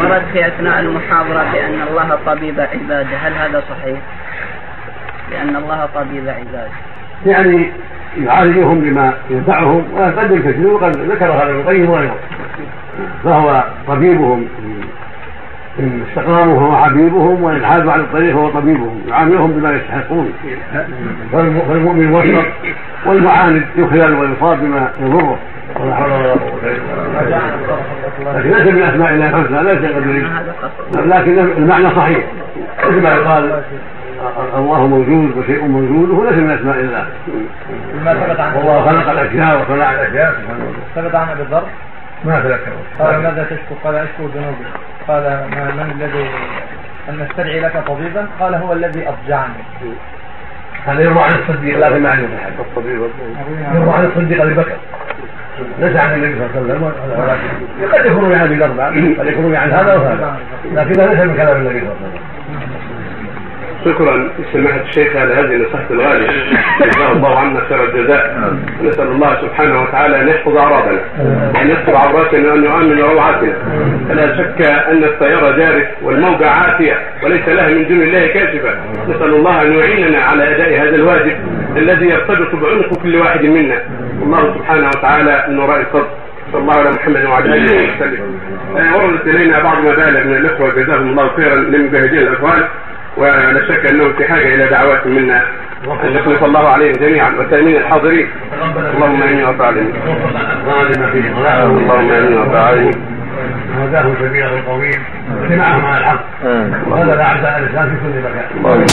ورد في أثناء المحاضرة بأن الله طبيب عباده. هل هذا صحيح؟ بأن الله طبيب عباده. يعني يعالجهم بما ينفعهم وقد الكثير وقد ذكر هذا ابن القيم وغيره فهو طبيبهم إن استقاموا فهو حبيبهم وإن حادوا على الطريق فهو طبيبهم. يعاملهم بما يستحقون. فالمؤمن وسط والمعاند يخذل ويصاب بما يضره. ولا حول ولا بالله لكن ليس من أسماء الله الحسنى ليس قدري. لكن المعنى صحيح. مثل ما يقال الله موجود وشيء موجود وهو ليس من أسماء الله. ما ثبت عن والله خلق الأشياء وصنع الأشياء. سبحانه وتعالى ثبت عن ابي الذر ما تذكر قال ماذا تشكو؟ قال أشكو ذنوبي قال ما من الذي أن نستدعي لك طبيبا؟ قال هو الذي اضجعني هذا يروى عن الصديق لا غنى عنه احد الطبيب يروى عن الصديق أبي بكر. ليس عن النبي صلى الله عليه وسلم قد يكون عن ابي الأربعة قد يكون عن هذا وهذا لكن ليس من كلام النبي صلى الله عليه وسلم. شكرا سماحة الشيخ على هذه النصيحة الغالية. جزاه الله عنا خير الجزاء. نسأل الله سبحانه وتعالى أن يحفظ أعراضنا. يستر عوراتنا وأن يؤمن روعاتنا فلا شك أن السيارة جارف والموجة عافية وليس لها من دون الله كاشفة نسأل الله أن يعيننا على أداء هذا الواجب الذي يرتبط بعنق كل واحد منا. والله سبحانه وتعالى من وراء الفضل صلى الله على محمد وعلى آله وسلم. وردت إلينا بعض مبالغ من الإخوة جزاهم الله خيرا لمجاهدين الاخوان ولا شك انهم في حاجة إلى دعوات منا. ان يخلص الله عليهم جميعا وتامين الحاضرين. اللهم امين وارض عليهم اللهم امين وارض عليهم هداهم سبيله القويم اجتماعهم على الحق. وهذا اعداء الإسلام في كل مكان.